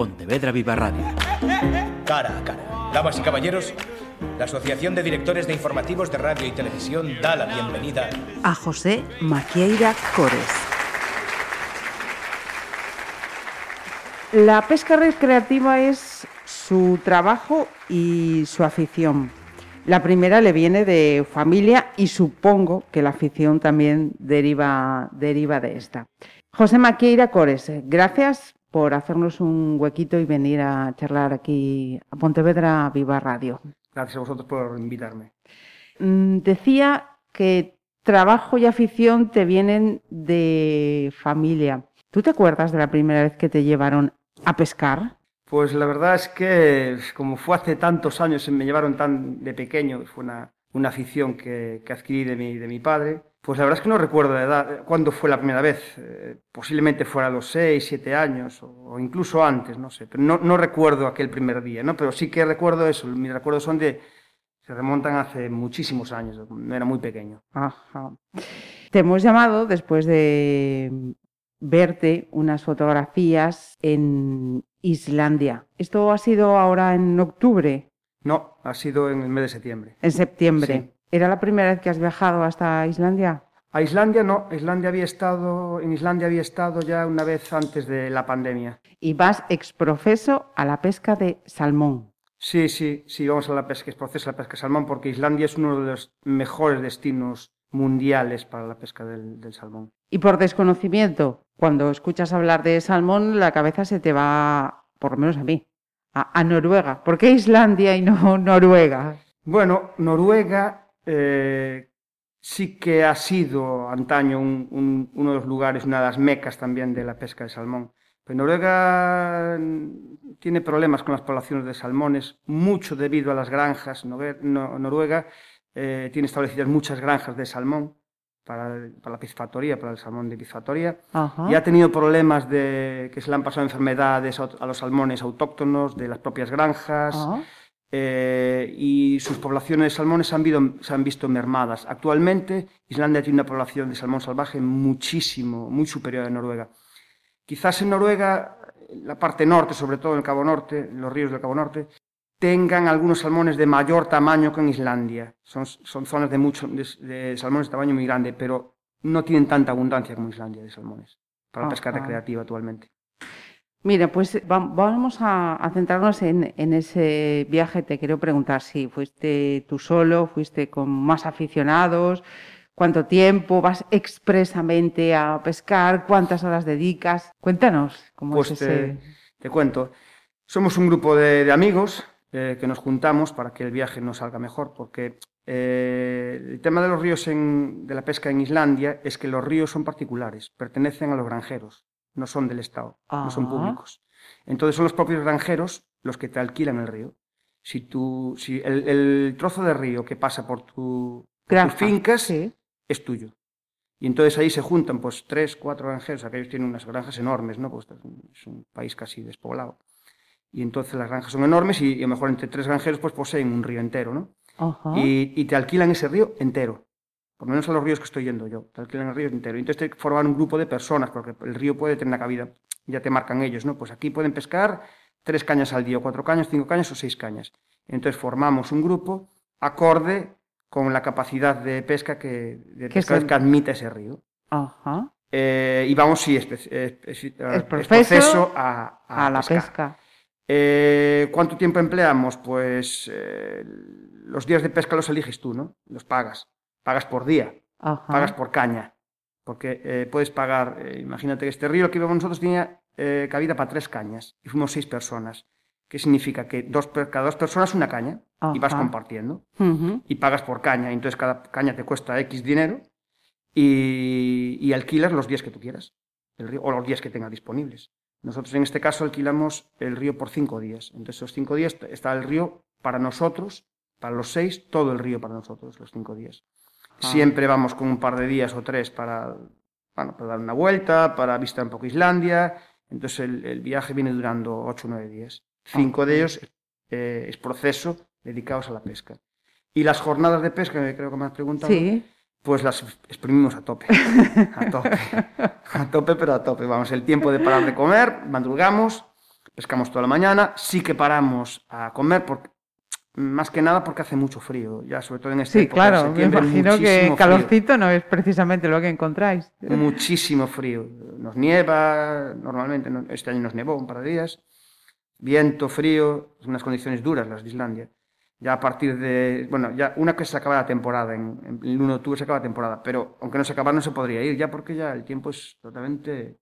Pontevedra Viva Radio. Cara a cara. Damas y caballeros, la Asociación de Directores de Informativos de Radio y Televisión da la bienvenida a José Maquieira Cores. La pesca recreativa es su trabajo y su afición. La primera le viene de familia y supongo que la afición también deriva, deriva de esta. José Maquieira Cores, gracias por hacernos un huequito y venir a charlar aquí a Pontevedra Viva Radio. Gracias a vosotros por invitarme. Mm, decía que trabajo y afición te vienen de familia. ¿Tú te acuerdas de la primera vez que te llevaron a pescar? Pues la verdad es que como fue hace tantos años, me llevaron tan de pequeño, fue una, una afición que, que, adquirí de mi, de mi padre, pues la verdad es que no recuerdo la edad, cuándo fue la primera vez, eh, posiblemente fuera a los 6, 7 años o, incluso antes, no sé, pero no, no, recuerdo aquel primer día, ¿no? pero sí que recuerdo eso, mis recuerdos son de, se remontan hace muchísimos años, era muy pequeño. Ajá. Te hemos llamado después de verte unas fotografías en Islandia. ¿Esto ha sido ahora en octubre? No, ha sido en el mes de septiembre. En septiembre. Sí. ¿Era la primera vez que has viajado hasta Islandia? A Islandia no, Islandia había estado, en Islandia había estado ya una vez antes de la pandemia. Y vas exprofeso a la pesca de salmón. Sí, sí, sí, vamos a la pesca exprofeso a la pesca de salmón porque Islandia es uno de los mejores destinos mundiales para la pesca del, del salmón. Y por desconocimiento, cuando escuchas hablar de salmón, la cabeza se te va, por lo menos a mí, a, a Noruega. ¿Por qué Islandia y no Noruega? Bueno, Noruega eh, sí que ha sido antaño un, un, uno de los lugares, una de las mecas también de la pesca de salmón. Pero Noruega tiene problemas con las poblaciones de salmones, mucho debido a las granjas. Noruega eh, tiene establecidas muchas granjas de salmón para, para la piscifactoría, para el salmón de piscifactoría, y ha tenido problemas de que se le han pasado enfermedades a, a los salmones autóctonos de las propias granjas. Eh, y sus poblaciones de salmones se han, visto, se han, visto, mermadas. Actualmente, Islandia tiene una población de salmón salvaje muchísimo, muy superior a Noruega. Quizás en Noruega, la parte norte, sobre todo en el Cabo Norte, los ríos del Cabo Norte, tengan algunos salmones de mayor tamaño que en Islandia. Son, son zonas de, mucho, de, de, salmones de tamaño muy grande, pero no tienen tanta abundancia como Islandia de salmones para la pesca recreativa actualmente. Mira, pues vamos a, centrarnos en, en, ese viaje. Te quiero preguntar si fuiste tú solo, fuiste con más aficionados, cuánto tiempo, vas expresamente a pescar, cuántas horas dedicas. Cuéntanos cómo pues es ese... te, te, cuento. Somos un grupo de, de amigos eh, que nos juntamos para que el viaje nos salga mejor, porque eh, el tema de los ríos en, de la pesca en Islandia es que los ríos son particulares, pertenecen a los granjeros no son del Estado, ah. no son públicos. Entonces son los propios granjeros los que te alquilan el río. Si, tú, si el, el trozo de río que pasa por, tu, tus fincas sí. es tuyo. Y entonces ahí se juntan pues tres, cuatro granjeros, aquellos tienen unas granjas enormes, ¿no? Pues es un país casi despoblado. Y entonces las granjas son enormes y, y a lo mejor entre tres granjeros pues poseen un río entero, ¿no? Y te alquilan ese río entero por lo menos a los ríos que estoy yendo yo, te alquilan el río entero. Y entonces te forman un grupo de personas, porque el río puede tener una cabida, ya te marcan ellos, ¿no? Pues aquí pueden pescar tres cañas al día, cuatro cañas, cinco cañas o seis cañas. Entonces formamos un grupo acorde con la capacidad de pesca que, de pesca el... que admite ese río. Ajá. Eh, y vamos, sí, es, es, es, es proceso a, a, a la pescar. pesca. Eh, ¿Cuánto tiempo empleamos? Pues eh, los días de pesca los eliges tú, ¿no? Los pagas pagas por día, Ajá. pagas por caña, porque eh, puedes pagar, eh, imagínate que este río que íbamos nosotros tenía eh, cabida para tres cañas y fuimos seis personas. ¿Qué significa? Que dos, cada dos personas una caña Ajá. y vas compartiendo Uh -huh. y pagas por caña, entonces cada caña te cuesta X dinero y, y alquilas los días que tú quieras, el río, o los días que tengas disponibles. Nosotros en este caso alquilamos el río por cinco días, entonces esos cinco días está el río para nosotros, para los seis, todo el río para nosotros, los cinco días. Ah. Siempre vamos con un par de días o tres para, bueno, para dar una vuelta, para visitar un poco Islandia. Entonces el, el viaje viene durando ocho o nueve días. Cinco ah. de ellos eh, es proceso dedicados a la pesca. Y las jornadas de pesca, que creo que me has preguntado, sí. pues las exprimimos a tope. A tope. A tope, pero a tope. Vamos, el tiempo de parar de comer, madrugamos, pescamos toda la mañana, sí que paramos a comer, porque, más que nada porque hace mucho frío, ya sobre todo en este Sí, claro, me imagino que calorcito no es precisamente lo que encontráis. Muchísimo frío. Nos nieva, normalmente este año nos nevó un par de días. Viento, frío, unas condiciones duras las de Islandia. Ya a partir de, bueno, ya una que se acaba la temporada, en, el 1 de octubre se acaba la temporada, pero aunque no se acabara no se podría ir ya porque ya el tiempo es totalmente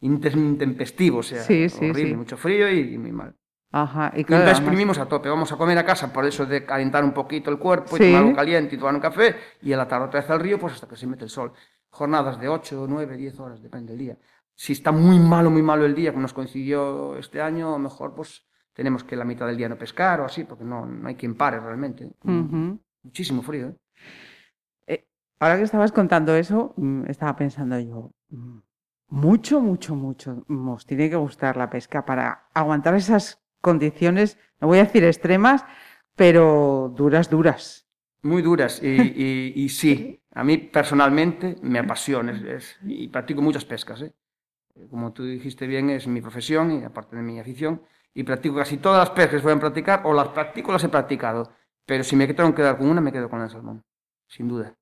intempestivo, o sea, horrible, mucho frío y, muy mal. Ajá, y claro, exprimimos a tope, vamos a comer a casa por eso de calentar un poquito el cuerpo y tomar algo caliente y tomar un café y a la tarde otra vez al río pues hasta que se mete el sol. Jornadas de 8, 9, 10 horas, depende del día. Si está muy malo, muy malo el día, como nos coincidió este año, a lo mejor pues tenemos que la mitad del día no pescar o así, porque no, no hay quien pare realmente. Muchísimo frío. ¿eh? Eh, ahora que estabas contando eso, mm, estaba pensando yo, mm, mucho, mucho, mucho. Nos tiene que gustar la pesca para aguantar esas condiciones, no voy a decir extremas, pero duras, duras. Muy duras, y, sí, a mí personalmente me apasiona y practico muchas pescas. ¿eh? Como tú dijiste bien, es mi profesión y aparte de mi afición, y practico casi todas las pescas que voy a practicar, o las practico las he practicado, pero si me tengo que quedar con una, me quedo con el salmón, sin duda.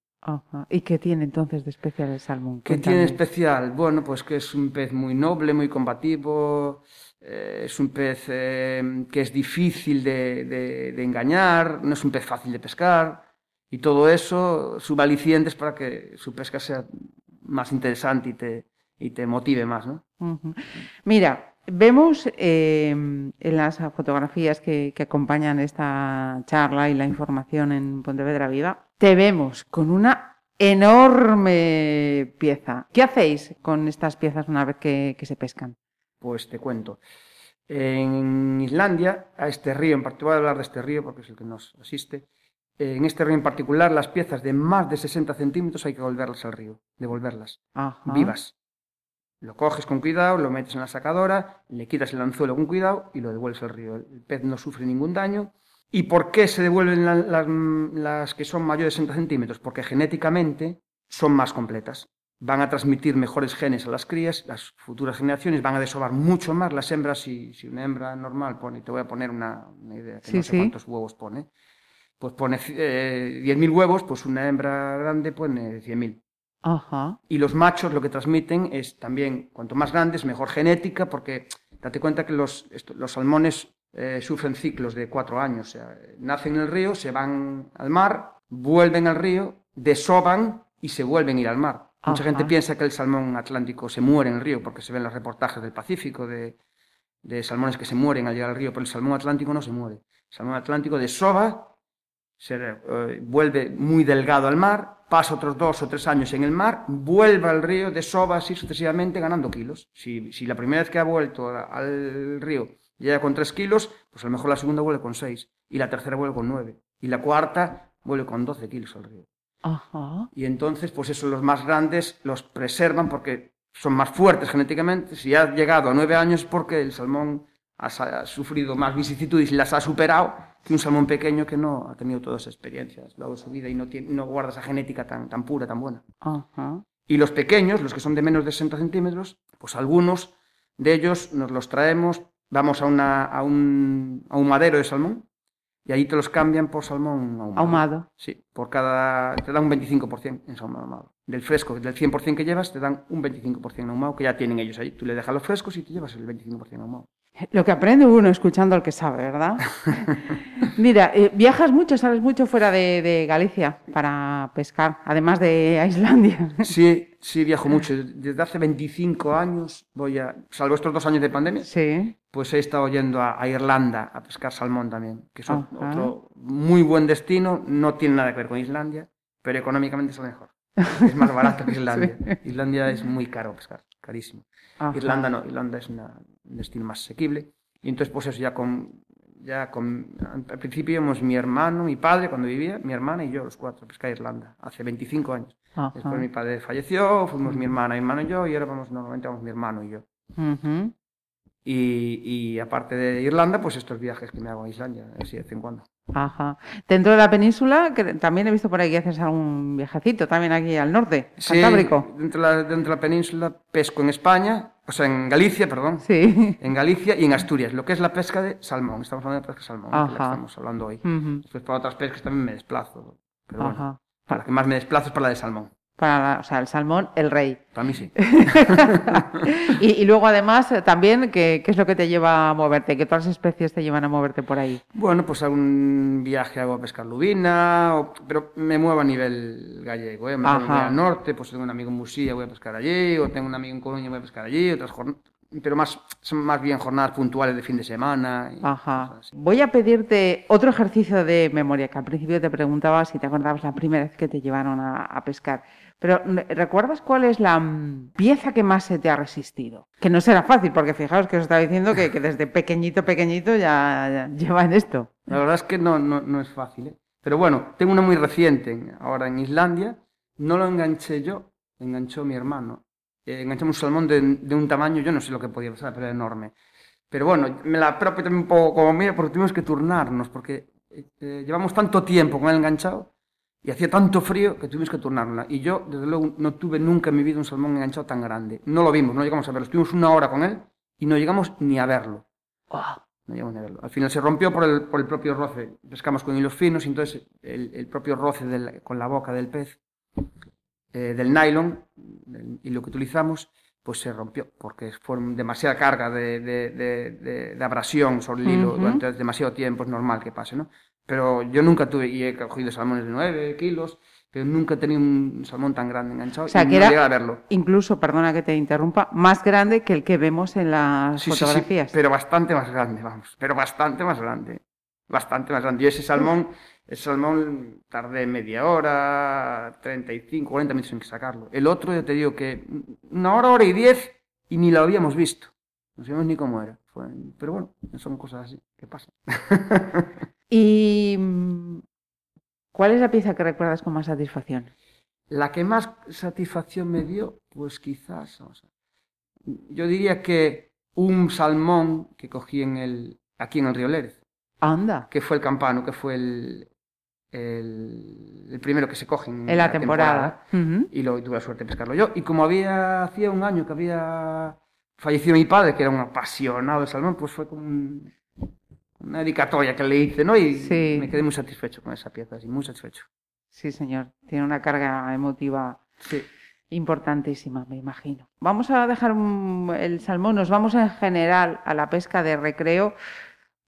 ¿Y qué tiene entonces de especial el salmón? ¿Qué tiene de especial? Bueno, pues que es un pez muy noble, muy combativo, eh, es un pez eh, que es difícil de, engañar, no es un pez fácil de pescar, y todo eso subalicientes para que su pesca sea más interesante y te, motive más, ¿no? Mira, vemos em, en las fotografías que acompañan esta charla y la información en Pontevedra Viva, te vemos con una enorme pieza. ¿Qué hacéis con estas piezas una vez que, se pescan? Pues te cuento. En Islandia, a este río, en particular voy a hablar de este río porque es el que nos asiste, en este río en particular, las piezas de más de 60 centímetros hay que devolverlas al río, devolverlas, vivas. Lo coges con cuidado, lo metes en la sacadora, le quitas el anzuelo con cuidado y lo devuelves al río. El pez no sufre ningún daño ¿Y por qué se devuelven las, que son mayores de 60 centímetros? Porque genéticamente son más completas. Van a transmitir mejores genes a las crías, las futuras generaciones van a desovar mucho más. Las hembras, si, si una hembra normal pone, te voy a poner una, idea, que no sé cuántos huevos pone, pues pone eh, 10.000 huevos, pues una hembra grande pone 100.000. Ajá. Y los machos lo que transmiten es también, cuanto más grandes, mejor genética, porque date cuenta que los, los salmones eh, sufren ciclos de cuatro años. O sea, nacen en el río, se van al mar, vuelven al río, desoban y se vuelven a ir al mar. Mucha gente piensa que el salmón atlántico se muere en el río porque se ven los reportajes del Pacífico de, salmones que se mueren al llegar al río, pero el salmón atlántico no se muere. El salmón atlántico desova, se eh, vuelve muy delgado al mar, pasa otros dos o tres años en el mar, vuelve al río, desova así sucesivamente ganando kilos. Si, si la primera vez que ha vuelto al río llega con 3 kilos, pues a lo mejor la segunda vuelve con 6, y la tercera vuelve con 9, y la cuarta vuelve con 12 kilos al río. Ajá. Y entonces, pues eso, los más grandes los preservan porque son más fuertes genéticamente. Si ha llegado a 9 años es porque el salmón ha, sufrido más vicisitudes y las ha superado que un salmón pequeño que no ha tenido todas esas experiencias largo de su vida y no, tiene, no guarda esa genética tan, tan pura, tan buena. Ajá. Y los pequeños, los que son de menos de 60 centímetros, pues algunos de ellos nos los traemos vamos a, una, a, un, a un madero de salmón y ahí te los cambian por salmón ahumado. ahumado. Sí, por cada. te dan un 25% en salmón ahumado. Del fresco, del 100% que llevas, te dan un 25% ahumado que ya tienen ellos ahí. Tú le dejas los frescos y te llevas el 25% ahumado. Lo que aprende uno escuchando al que sabe, ¿verdad? Mira, eh, viajas mucho, sales mucho fuera de, Galicia para pescar, además de Islandia. Sí, sí, viajo mucho. Desde hace 25 años voy a, salvo estos dos años de pandemia, sí. pues he estado yendo a, Irlanda a pescar salmón también, que es otro muy buen destino, no tiene nada que ver con Islandia, pero económicamente es lo mejor. Es más barato que Islandia. Islandia es muy caro pescar, carísimo. Irlanda no, Irlanda es un destino más asequible. Y entonces, pues eso, ya con, ya con, al principio íbamos mi hermano, mi padre, cuando vivía, mi hermana y yo, los cuatro, a pescar a Irlanda, hace 25 años. Después mi padre falleció, fuimos mi hermana, mi hermano y yo, y ahora vamos, normalmente vamos mi hermano y yo. y, y, aparte de Irlanda, pues estos viajes que me hago a Islandia, así de vez en cuando. Ajá. Dentro de la península, que también he visto por ahí que haces algún viajecito, también aquí al norte, sí, Dentro de, la, dentro de la península pesco en España, o sea, en Galicia, perdón, Sí. en Galicia y en Asturias, lo que es la pesca de salmón. Estamos hablando de pesca de salmón, que la que Ajá. estamos hablando hoy. Ujú. Después para otras pescas también me desplazo, pero bueno, Ajá. para la que más me desplazo es para la de salmón. Para, la- o sea, el salmón, el rey. Para mí sí. y, y luego, además, también, ¿qué, qué es lo que te lleva a moverte? ¿Qué otras especies te llevan a moverte por ahí? Bueno, pues algún viaje hago a pescar lubina, o- pero me muevo a nivel gallego, ¿eh? Me voy al norte, pues tengo un amigo en Musía, voy a pescar allí, o tengo un amigo en Coruña, voy a pescar allí, otras jornadas, pero más, son más bien jornadas puntuales de fin de semana. y Ajá. Voy a pedirte otro ejercicio de memoria, que al principio te preguntaba si te acordabas la primera vez que te llevaron a, a pescar. Pero ¿re- ¿recuerdas cuál es la mm, pieza que más se te ha resistido? Que no será fácil, porque fijaos que os estaba diciendo que, desde pequeñito, pequeñito ya, ya lleva en esto. La verdad es que no, no, no es fácil, ¿eh? Pero bueno, tengo una muy reciente, en- ahora en Islandia, no lo enganché yo, lo enganchó mi hermano. Eh, enganchamos un salmón de, un tamaño, yo no sé lo que podía pasar, pero era enorme. Pero bueno, me la propio también un poco como mía, porque tuvimos que turnarnos, porque eh, eh, llevamos tanto tiempo con él enganchado y hacía tanto frío que tuvimos que turnarla. Y yo, desde luego, no tuve nunca en mi vida un salmón enganchado tan grande. No lo vimos, no llegamos a verlo. Estuvimos una hora con él y no llegamos ni a verlo. No llegamos ni a verlo. Al final se rompió por el, por el propio roce. Pescamos con hilos finos y entonces el, el propio roce del- con la boca del pez, eh, del nylon, del hilo que utilizamos, pues se rompió porque fue demasiada carga de, de- de- de- de abrasión sobre el hilo durante demasiado tiempo. Es normal que pase, ¿no? Pero yo nunca tuve, y he cogido salmones de 9 kilos, pero nunca he tenido un salmón tan grande enganchado O sea, y que no era- a verlo. Incluso, perdona que te interrumpa, más grande que el que vemos en las Sí, sí, sí, fotografías. pero bastante más grande, vamos. Pero bastante más grande. Bastante más grande. Yo ese salmón, ese salmón tardé media hora, 35, 40 minutos en sacarlo. El otro, ya te digo que una hora, hora y diez, y ni lo habíamos visto. No sabíamos ni cómo era. Pero bueno, son cosas así. ¿Qué pasa? ¿Y mm, cuál es la pieza que recuerdas con más satisfacción? La que más satisfacción me dio, pues quizás, yo diría que un salmón que cogí en el, aquí en el río Lérez. Anda, que fue el campano, que fue el, el, el primero que se coge en, en la temporada. Y lo, tuve la suerte de pescarlo yo. Y como había, hacía un año que había fallecido mi padre, que era un apasionado del salmón, pues fue como un- una dedicatoria que le hice, ¿no? Y Sí. me quedé muy satisfecho con esa pieza, sí, muy satisfecho. Sí, señor. Tiene una carga emotiva Sí. importantísima, me imagino. Vamos a dejar un- el salmón, nos vamos en general a la pesca de recreo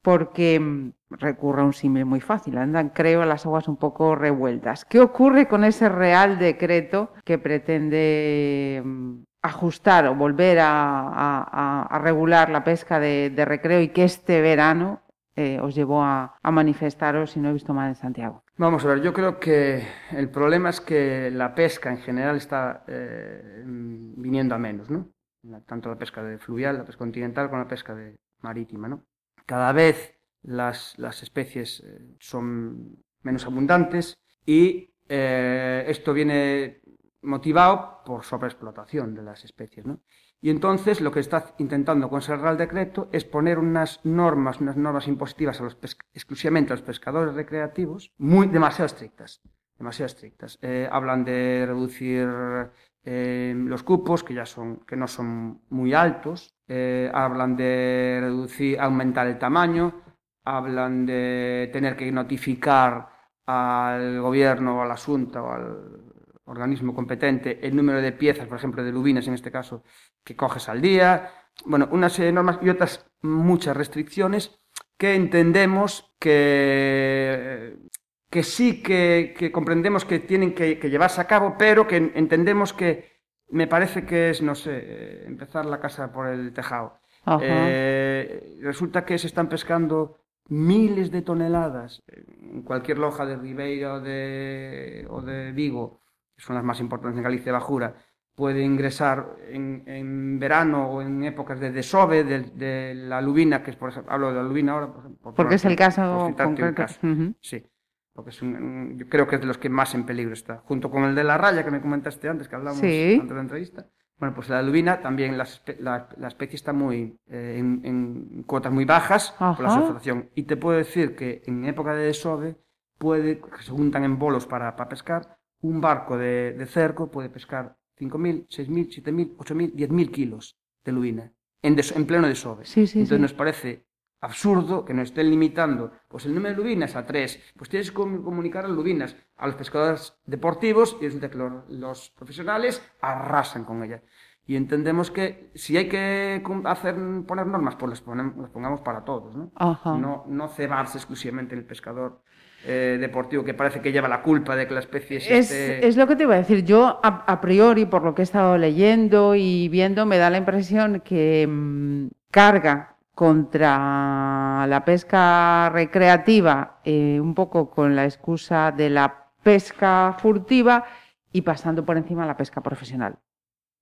porque mm, recurre a un símil muy fácil, andan, creo, las aguas un poco revueltas. ¿Qué ocurre con ese real decreto que pretende mm, ajustar o volver a, a- a- a regular la pesca de, de recreo y que este verano eh, os llevó a, manifestaros, si no he visto mal, en Santiago? Vamos a ver, yo creo que el problema es que la pesca en general está eh, viniendo a menos, ¿no? Tanto la pesca de fluvial, la pesca continental, como la pesca de marítima, ¿no? Cada vez las, las especies eh, son menos abundantes y eh, esto viene motivado por sobreexplotación de las especies, ¿no? Y entonces lo que está intentando con ese Real Decreto es poner unas normas, unas normas impositivas a exclusivamente a los pescadores recreativos, muy demasiado estrictas, demasiado estrictas. Eh, hablan de reducir eh, los cupos, que ya son, que no son muy altos, eh, hablan de reducir, aumentar el tamaño, hablan de tener que notificar al gobierno o al asunto o al organismo competente el número de piezas, por ejemplo, de lubinas en este caso, que coges al día. Bueno, unas serie de normas y otras muchas restricciones que entendemos que, que sí que, que comprendemos que tienen que, que llevarse a cabo, pero que entendemos que me parece que es, no sé, empezar la casa por el tejado. Eh, resulta que se están pescando miles de toneladas en cualquier loja de Ribeira o de, o de Vigo, que son las más importantes en Galicia y Bajura, puede ingresar en, en verano o en épocas de desove de, de la lubina, que es, por ejemplo, hablo de la lubina ahora, por ejemplo, por Porque es el caso concreto. caso. Ujú. Sí, porque es un- un- yo creo que es de los que más en peligro está, junto con el de la raya que me comentaste antes, que hablamos Sí. antes de la entrevista. Bueno, pues la lubina también la, la- la especie está muy eh, en, en cuotas muy bajas por la sobreexplotación. Y te puedo decir que en época de desove puede, que se juntan en bolos para, para pescar, un barco de, de cerco puede pescar 5.000, 6.000, 7.000, 8.000, 10.000 kilos de lubina, en, des, en pleno desove. Sí, sí, Entonces sí. nos parece absurdo que nos estén limitando pues el número de lubinas a tres. Pues tienes que com- comunicar las lubinas a los pescadores deportivos y resulta que los, los profesionales arrasan con ella. Y entendemos que si hay que hacer, poner normas, pues las, pongamos para todos, ¿no? Ajá. No, no cebarse exclusivamente en el pescador eh, deportivo que parece que lleva la culpa de que la especie se Es, es lo que te iba a decir. Yo, a, a priori, por lo que he estado leyendo y viendo, me da la impresión que mm, carga contra la pesca recreativa, eh, un poco con la excusa de la pesca furtiva y pasando por encima la pesca profesional.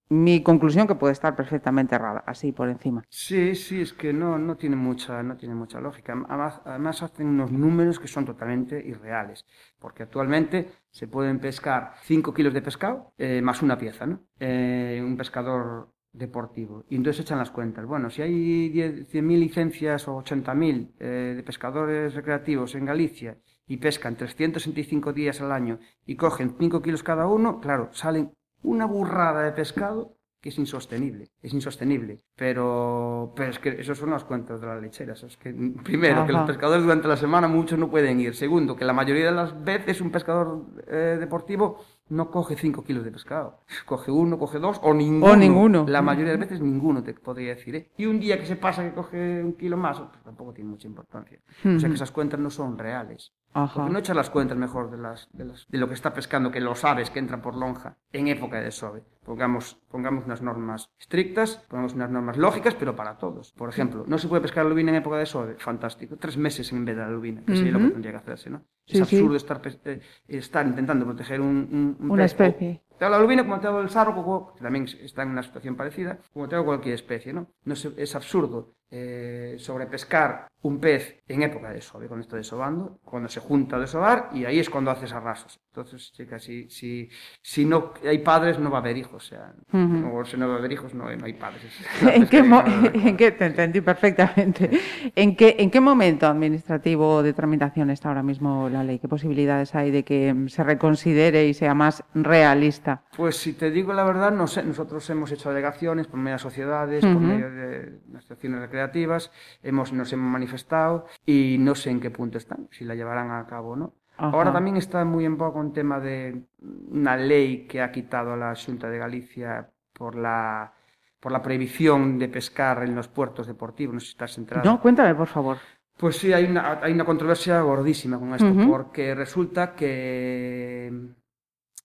Mi conclusión que puede estar perfectamente errada, así por encima. Sí, sí, es que no, no tiene mucha, no tiene mucha lógica. Además, además hacen unos números que son totalmente irreales, porque actualmente se pueden pescar 5 kilos de pescado eh, más una pieza, ¿no? Eh, un pescador deportivo. Y entonces echan las cuentas. Bueno, si hay 10 100.000 licencias o 80.000 eh, de pescadores recreativos en Galicia y pescan 365 días al año y cogen 5 kilos cada uno, claro, salen una burrada de pescado que es insostenible, es insostenible. Pero, pero es que esos son las cuentas de las lecheras. Es que, primero, que los pescadores durante la semana muchos no pueden ir. Segundo, que la mayoría de las veces un pescador eh, deportivo no coge 5 kilos de pescado. Coge uno, coge dos o ninguno. ninguno. La mayoría de veces ninguno, te podría decir. ¿eh? Y un día que se pasa que coge un kilo más, pues tampoco tiene mucha importancia. O sea que esas cuentas no son reales. Ajá. Porque no echas las cuentas mejor de, las, de, las- de lo que está pescando, que lo sabes que entra por lonja en época de desove. Pongamos, pongamos unas normas estrictas, pongamos unas normas lógicas, pero para todos. Por ejemplo, no se puede pescar la lubina en época de desove. Fantástico. Tres meses en vez de la lubina, que sería lo que tendría que hacerse, ¿no? Sí, es sí. absurdo estar, eh, estar intentando proteger un, un- un Una pez. especie. Te de la lubina como te hablo del sargo, que también está en una situación parecida, como te de cualquier especie, ¿no? no se- es absurdo eh, sobrepescar un pez en época de desove, cuando está desobando, cuando se junta a desovar, y ahí es cuando haces arrasos. Entonces, chicas, si, si, si no hay padres, no va a haber hijos, o sea, Ujú. o si no va a haber hijos, no, no hay padres. ¿En qué, no, en qué- te entendí perfectamente. ¿En qué, ¿En qué momento administrativo de tramitación está ahora mismo la ley? ¿Qué posibilidades hay de que mm, se reconsidere y sea más realista? Pues si te digo la verdad, no sé, nosotros hemos hecho delegaciones por medio de sociedades, por medio de asociaciones recreativas, hemos, nos hemos manifestado y no sé en qué punto están, si la llevarán a cabo o no. Ajá. Ahora también está muy en boca un tema de una ley que ha quitado a la Xunta de Galicia por la, por la prohibición de pescar en los puertos deportivos, no sé si estás enterado. No, cuéntame, por favor. Pues sí, hay una, hay una controversia gordísima con esto, porque resulta que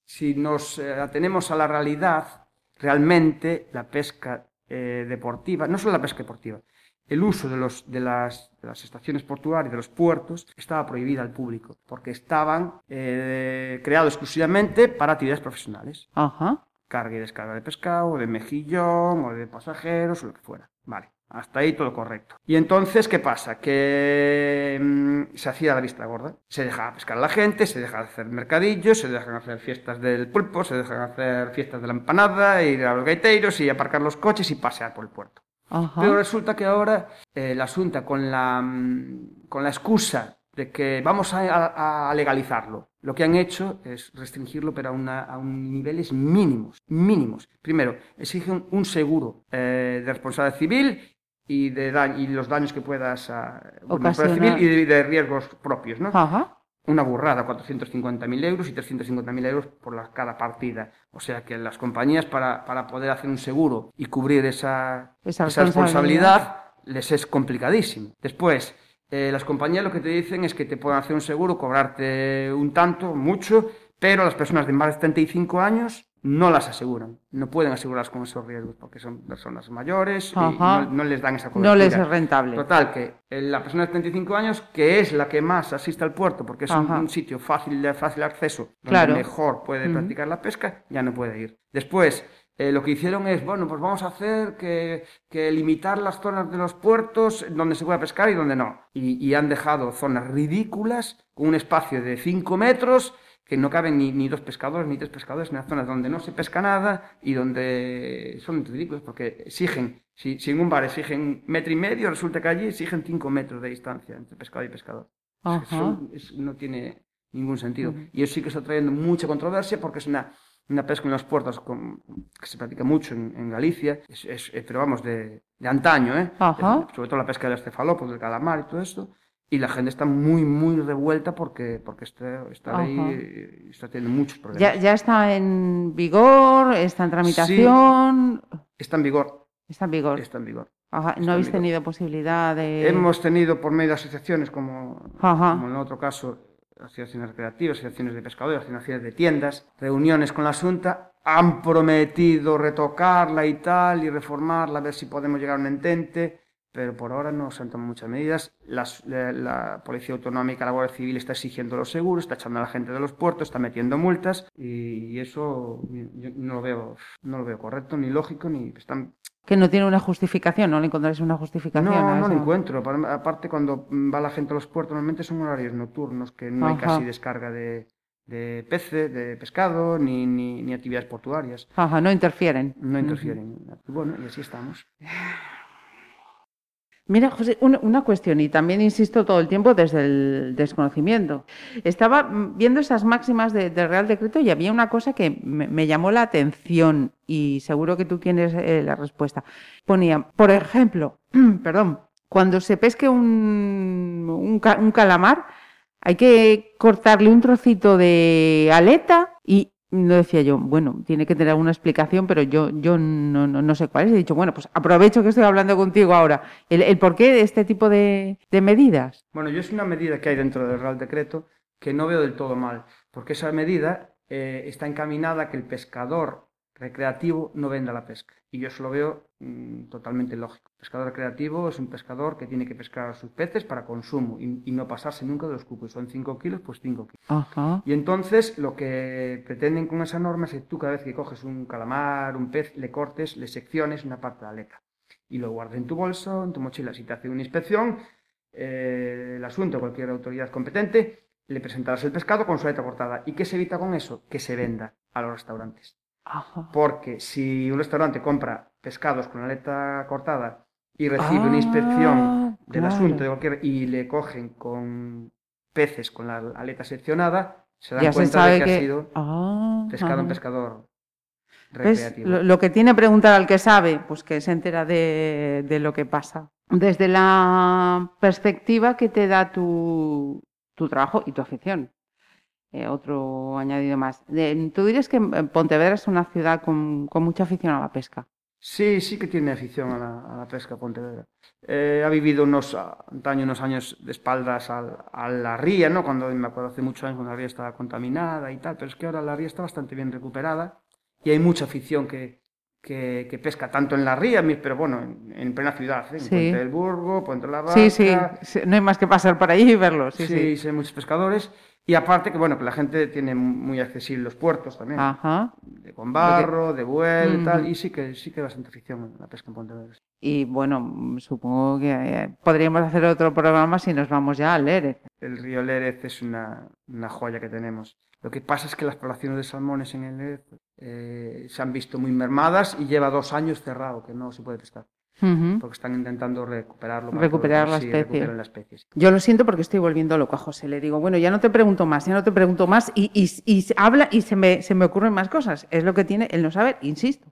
si nos eh, atenemos a la realidad, realmente la pesca eh, deportiva, no solo la pesca deportiva, el uso de, los, de, las, de las estaciones portuarias, de los puertos, estaba prohibida al público, porque estaban eh, creados exclusivamente para actividades profesionales Ajá. carga y descarga de pescado, o de mejillón, o de pasajeros, o lo que fuera. Vale, hasta ahí todo correcto. Y entonces, ¿qué pasa? Que mm, se hacía la vista gorda. Se dejaba pescar a la gente, se dejaba hacer mercadillos, se dejan hacer fiestas del pulpo, se dejan hacer fiestas de la empanada, ir a los gaiteros y aparcar los coches y pasear por el puerto. Ajá. Pero resulta que ahora eh, la Asunta, con la, mm, con la excusa de que vamos a, a- a legalizarlo, lo que han hecho es restringirlo, pero a, una, a un niveles mínimos, mínimos. Primero, exigen un seguro eh, de responsabilidad civil y, de da- y los daños que puedas ah, bueno, civil y de, de riesgos propios, ¿no? Ajá. Una burrada, 450.000 euros y 350.000 euros por la- cada partida. O sea que las compañías para, para poder hacer un seguro y cubrir esa, Esa esa responsabilidad. les es complicadísimo. Después, eh, las compañías lo que te dicen es que te pueden hacer un seguro, cobrarte un tanto, mucho, pero las personas de más de 75 años no las aseguran. No pueden asegurarlas con esos riesgos porque son personas mayores y Ajá. no, no les dan esa cobertura. No les es rentable. Total, que eh, la persona de 35 años, que es la que más asiste al puerto, porque es un, sitio fácil de fácil acceso, donde Claro. mejor puede practicar la pesca, ya no puede ir. Después, eh, lo que hicieron es, bueno, pues vamos a hacer que, que limitar las zonas de los puertos donde se pueda pescar y donde no. Y, y han dejado zonas ridículas, con un espacio de 5 metros, que no caben ni, ni dos pescadores ni tres pescadores en las zonas donde no se pesca nada y donde son ridículos porque exigen, si, si en un bar exigen metro y medio, resulta que allí exigen cinco metros de distancia entre pescador y pescador. Es que Ajá. son- es- no tiene ningún sentido. Y eso sí que está trayendo mucha controversia porque es una, una pesca en los puertos con, que se practica mucho en, en Galicia, es, es, pero vamos, de, de antaño, ¿eh? Ajá. sobre todo la pesca del cefalópodo, del calamar y todo esto, y la gente está muy, muy revuelta porque, porque está, está ahí Ajá. está teniendo muchos problemas. Ya, ya está en vigor, está en tramitación. Está en vigor, Está en vigor. está en vigor. Ajá, está No habéis vigor. tenido posibilidad de. Hemos tenido por medio de asociaciones como, Ajá. como en otro caso, asociaciones recreativas, asociaciones de pescadores, asociaciones de tiendas, reuniones con la Junta, han prometido retocarla y tal, y reformarla, a ver si podemos llegar a un entente, pero por ahora no se han tomado muchas medidas. Las- la, la Policía Autonómica, la Guardia Civil está exigiendo los seguros, está echando a la gente de los puertos, está metiendo multas, y, y eso yo no lo veo, no lo veo correcto, ni lógico, ni están Que no tiene una justificación, no le encontráis una justificación. no, no lo encuentro. Pa- Aparte, cuando va la gente a los puertos, normalmente son horarios nocturnos, que no hay Ajá. casi descarga de, de peces, de pescado, ni, ni, ni actividades portuarias. Ajá, no interfieren. No interfieren. Y Bueno, y así estamos. Mira, José, una, cuestión, y también insisto todo el tiempo desde el desconocimiento. Estaba viendo esas máximas de- del Real Decreto y había una cosa que me, llamó la atención y seguro que tú tienes eh, la respuesta. Ponía, por ejemplo, perdón, cuando se pesque un, un un calamar, hay que cortarle un trocito de aleta y no decía yo, bueno, tiene que tener alguna explicación, pero yo, yo no, no, no sé cuál es. He dicho, bueno, pues aprovecho que estoy hablando contigo ahora. El, el porqué de este tipo de, de medidas. Bueno, yo es una medida que hay dentro del Real Decreto que no veo del todo mal, porque esa medida eh, está encaminada a que el pescador recreativo no venda la pesca. Y yo eso lo veo mm, totalmente lógico. El pescador recreativo es un pescador que tiene que pescar sus peces para consumo y, y no pasarse nunca de los cupos. Son 5 kilos, pues 5 kilos. Ajá. Y entonces lo que pretenden con esa norma es que tú cada vez que coges un calamar, un pez, le cortes, le secciones una parte de la aleta y lo guardes en tu bolso, en tu mochila. Si te hace una inspección, eh, el asunto, cualquier autoridad competente, le presentarás el pescado con su aleta cortada. ¿Y qué se evita con eso? Que se venda a los restaurantes. Ajá. Porque si un restaurante compra pescados con aleta cortada y recibe Ah, una inspección del claro. asunto de cualquier y le cogen con peces con la aleta seccionada, se dan Ya se cuenta sabe de que, que... ha sido Ah, pescado ajá. pescador ¿Ves? recreativo. Lo, lo que tiene preguntar al que sabe, pues que se entera de, de lo que pasa. Desde la perspectiva que te da tu, tu trabajo y tu afición. Eh, otro añadido más. De- ¿Tú dirías que eh, Pontevedra es una ciudad con, con mucha afición a la pesca? Sí, sí que tiene afición a la, a la pesca Pontevedra. Eh, ha vivido unos ah, antaño unos años de espaldas al- a la ría, ¿no? Cuando me acuerdo hace muchos años cuando la ría estaba contaminada y tal, pero es que ahora la ría está bastante bien recuperada y hay mucha afición que, que, que pesca tanto en la ría, pero bueno, en, en plena ciudad, ¿eh? en Sí. Puente del Burgo, Puente de la Barca, Sí, sí, no hay más que pasar por allí y verlo. Sí, sí. sí, hay muchos pescadores y aparte que bueno, que la gente tiene muy accesible los puertos también. Ajá. de con barro, de vuelo y tal, Ujú. y sí que sí que hay bastante afición la pesca en Pontevedra. Y bueno, supongo que eh, podríamos hacer otro programa si nos vamos ya al Lérez. El río Lérez es una, una joya que tenemos. Lo que pasa es que las poblaciones de salmones en el Lérez eh, se han visto muy mermadas y lleva dos años cerrado, que no se puede pescar, Porque están intentando recuperarlo. para Recuperar la especie. la especie. Yo lo siento porque estoy volviendo loco a José. Le digo, bueno, ya no te pregunto más, ya no te pregunto más. Y, y- y se habla y se me, se me ocurren más cosas. Es lo que tiene el no saber, insisto.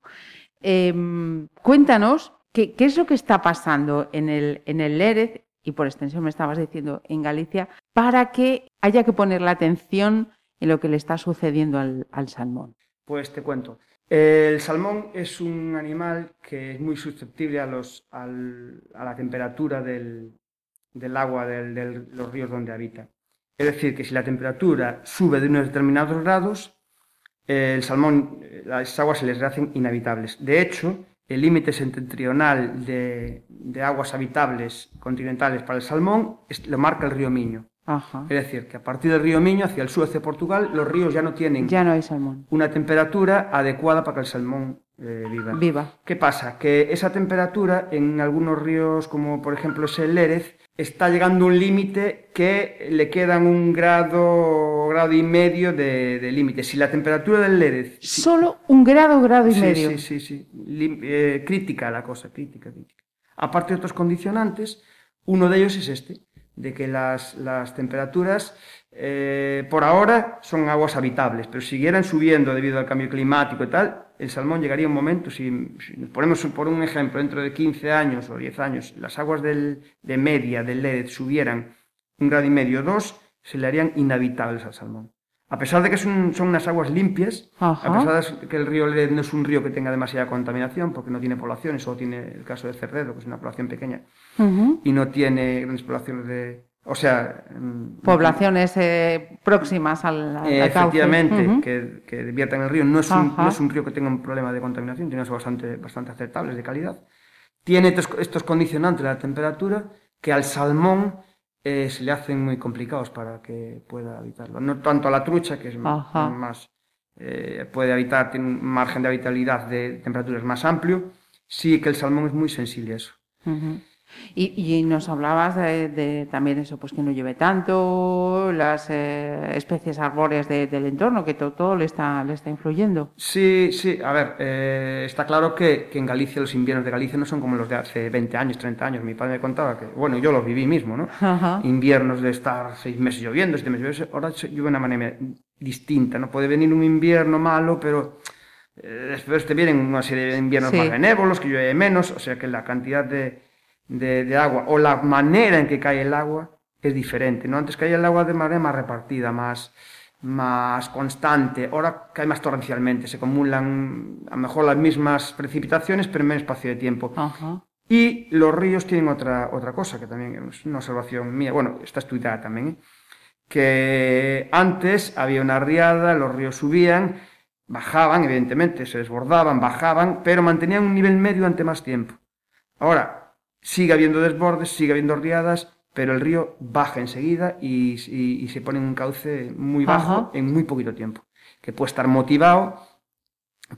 Em, cuéntanos qué, qué es lo que está pasando en el, en el Lérez, y por extensión me estabas diciendo en Galicia, para que haya que poner la atención en lo que le está sucediendo al, al salmón. Pues te cuento. El salmón es un animal que es muy susceptible a, los, al- a la temperatura del, del agua de los ríos donde habita. Es decir, que si la temperatura sube de unos determinados grados, el salmón, las aguas se les hacen inhabitables. De hecho, el límite septentrional de, de aguas habitables continentales para el salmón lo marca el río Miño. Ajá. Es decir, que a partir del río Miño hacia el sur, hacia Portugal, los ríos ya no tienen Ya no hay salmón. una temperatura adecuada para que el salmón eh, viva. Viva. ¿Qué pasa? Que esa temperatura en algunos ríos, como por ejemplo es el Lérez, está llegando a un límite que le quedan un grado, grado y medio de, de límite. Si la temperatura del Lérez... si- Solo un grado, grado y sí, medio. sí, sí, sí. Lim- eh, crítica la cosa, crítica, crítica. Aparte de otros condicionantes, uno de ellos es este. De que las, las temperaturas eh, por ahora son aguas habitables, pero si siguieran subiendo debido al cambio climático y tal, el salmón llegaría un momento, si, si nos ponemos por un ejemplo, dentro de 15 años o 10 años, las aguas del, de media del Led subieran un grado y medio o dos, se le harían inhabitables al salmón. A pesar de que son, son unas aguas limpias, Ajá. a pesar de que el río Led no es un río que tenga demasiada contaminación, porque no tiene poblaciones, solo tiene el caso de Cerredo, que es una población pequeña, y no tiene grandes poblaciones de... O sea... mm, Poblaciones eh, próximas al, al eh, cauce. efectivamente, que, que viertan en el río. No es, un, Ajá. no es un río que tenga un problema de contaminación, tiene unas bastante, bastante aceptables de calidad. Tiene estos, estos condicionantes de la temperatura que al salmón eh, se le hacen muy complicados para que pueda habitarlo. No tanto a la trucha, que es Ajá. más, eh, puede habitar, tiene un margen de habitabilidad de temperaturas más amplio, sí que el salmón es muy sensible a eso. Y, y nos hablabas de, de también eso, pues que no llueve tanto, las eh, especies arbóreas de- del entorno, que to- todo le está, le está influyendo. Sí, sí, a ver, eh, está claro que, que en Galicia los inviernos de Galicia no son como los de hace 20 años, 30 años. Mi padre me contaba que, bueno, yo los viví mismo, ¿no? Ajá. Inviernos de estar seis meses lloviendo, siete meses lloviendo, ahora llueve de una manera distinta, ¿no? Puede venir un invierno malo, pero eh, después te vienen una serie de inviernos Sí. más benévolos, que llueve menos, o sea que la cantidad de, de, de agua o la manera en que cae el agua es diferente, ¿no? Antes caía el agua de manera más repartida, más, más constante, ahora cae más torrencialmente, se acumulan a lo mejor las mismas precipitaciones, pero en menos espacio de tiempo. Ajá. Y los ríos tienen otra, otra cosa, que también es una observación mía, bueno, está estudiada también, ¿eh? que antes había una riada, los ríos subían, bajaban, evidentemente, se desbordaban, bajaban, pero mantenían un nivel medio ante más tiempo. Ahora, sigue habiendo desbordes, sigue habiendo riadas, pero el río baja enseguida y, y- y se pone en un cauce muy bajo Ajá. en muy poquito tiempo, que puede estar motivado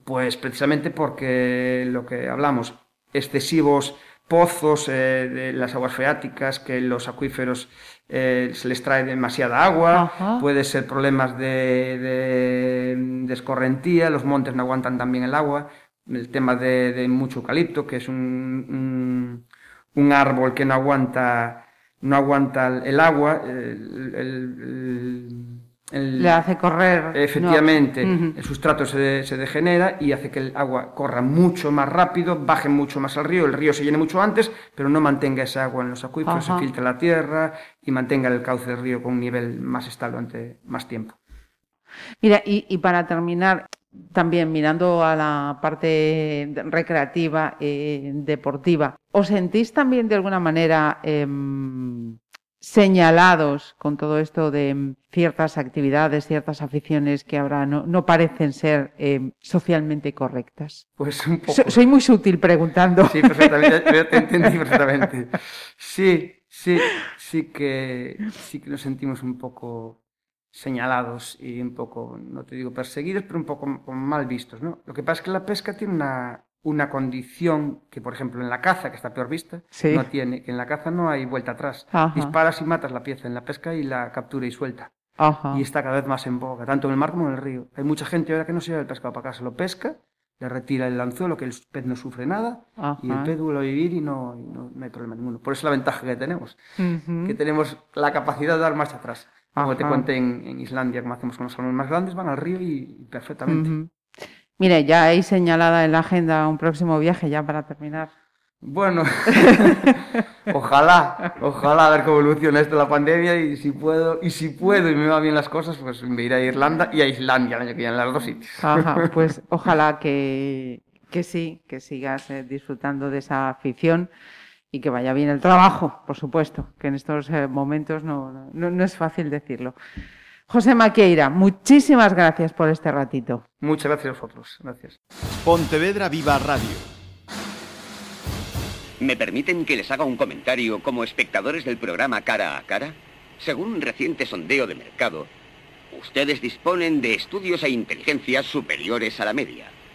pues precisamente porque lo que hablamos, excesivos pozos eh, de las aguas freáticas, que los acuíferos eh, se les trae demasiada agua, Ajá. puede ser problemas de, de, de escorrentía, los montes no aguantan también el agua, el tema de, de mucho eucalipto, que es un, un, un árbol que no aguanta, no aguanta el, agua, el- el- el- Le hace correr. Efectivamente, el sustrato se, se degenera y hace que el agua corra mucho más rápido, baje mucho más al río, el río se llene mucho antes, pero no mantenga esa agua en los acuíferos, Ajá. se filtra la tierra y mantenga el cauce del río con un nivel más estable durante más tiempo. Mira, y, y para terminar, también mirando a la parte recreativa, eh, deportiva, ¿os sentís también de alguna manera em, señalados con todo esto de em, ciertas actividades, ciertas aficiones que ahora no, no parecen ser em, socialmente correctas? Pues un poco. So- soy muy sutil preguntando. Sí, perfectamente, yo te entendí perfectamente. Sí, sí, sí que, sí que nos sentimos un poco señalados y un poco, no te digo perseguidos, pero un poco mal vistos, ¿no? Lo que pasa es que la pesca tiene una, una condición que, por ejemplo, en la caza, que está peor vista, Sí. no tiene, que en la caza no hay vuelta atrás. Ajá. Disparas y matas la pieza en la pesca y la captura y suelta. Ajá. Y está cada vez más en boga, tanto en el mar como en el río. Hay mucha gente ahora que no se lleva el pescado para casa, lo pesca, le retira el anzuelo, que el pez no sufre nada, y el Ajá. pez vuelve a vivir y no, y no, no hay problema ninguno. Por eso es la ventaja que tenemos, Ujú. que tenemos la capacidad de dar marcha atrás. Como te conté en, en Islandia, como hacemos con los salmones más grandes, van al río y, perfectamente. Ujú. Mire, ya hay señalada en la agenda un próximo viaje ya para terminar. Bueno, ojalá, ojalá a ver cómo evoluciona esto la pandemia y si puedo, y si puedo y me van bien las cosas, pues me iré a Irlanda y a Islandia el año que viene, en los dos sitios. Ajá, pues ojalá que, que sí, que sigas eh, disfrutando de esa afición y que vaya bien el trabajo, por supuesto, que en estos eh, momentos no, no, no es fácil decirlo. José Maqueira, muchísimas gracias por este ratito. Muchas gracias a vosotros, gracias. Pontevedra Viva Radio. ¿Me permiten que les haga un comentario como espectadores del programa Cara a Cara? Según un reciente sondeo de mercado, ustedes disponen de estudios e inteligencias superiores a la media.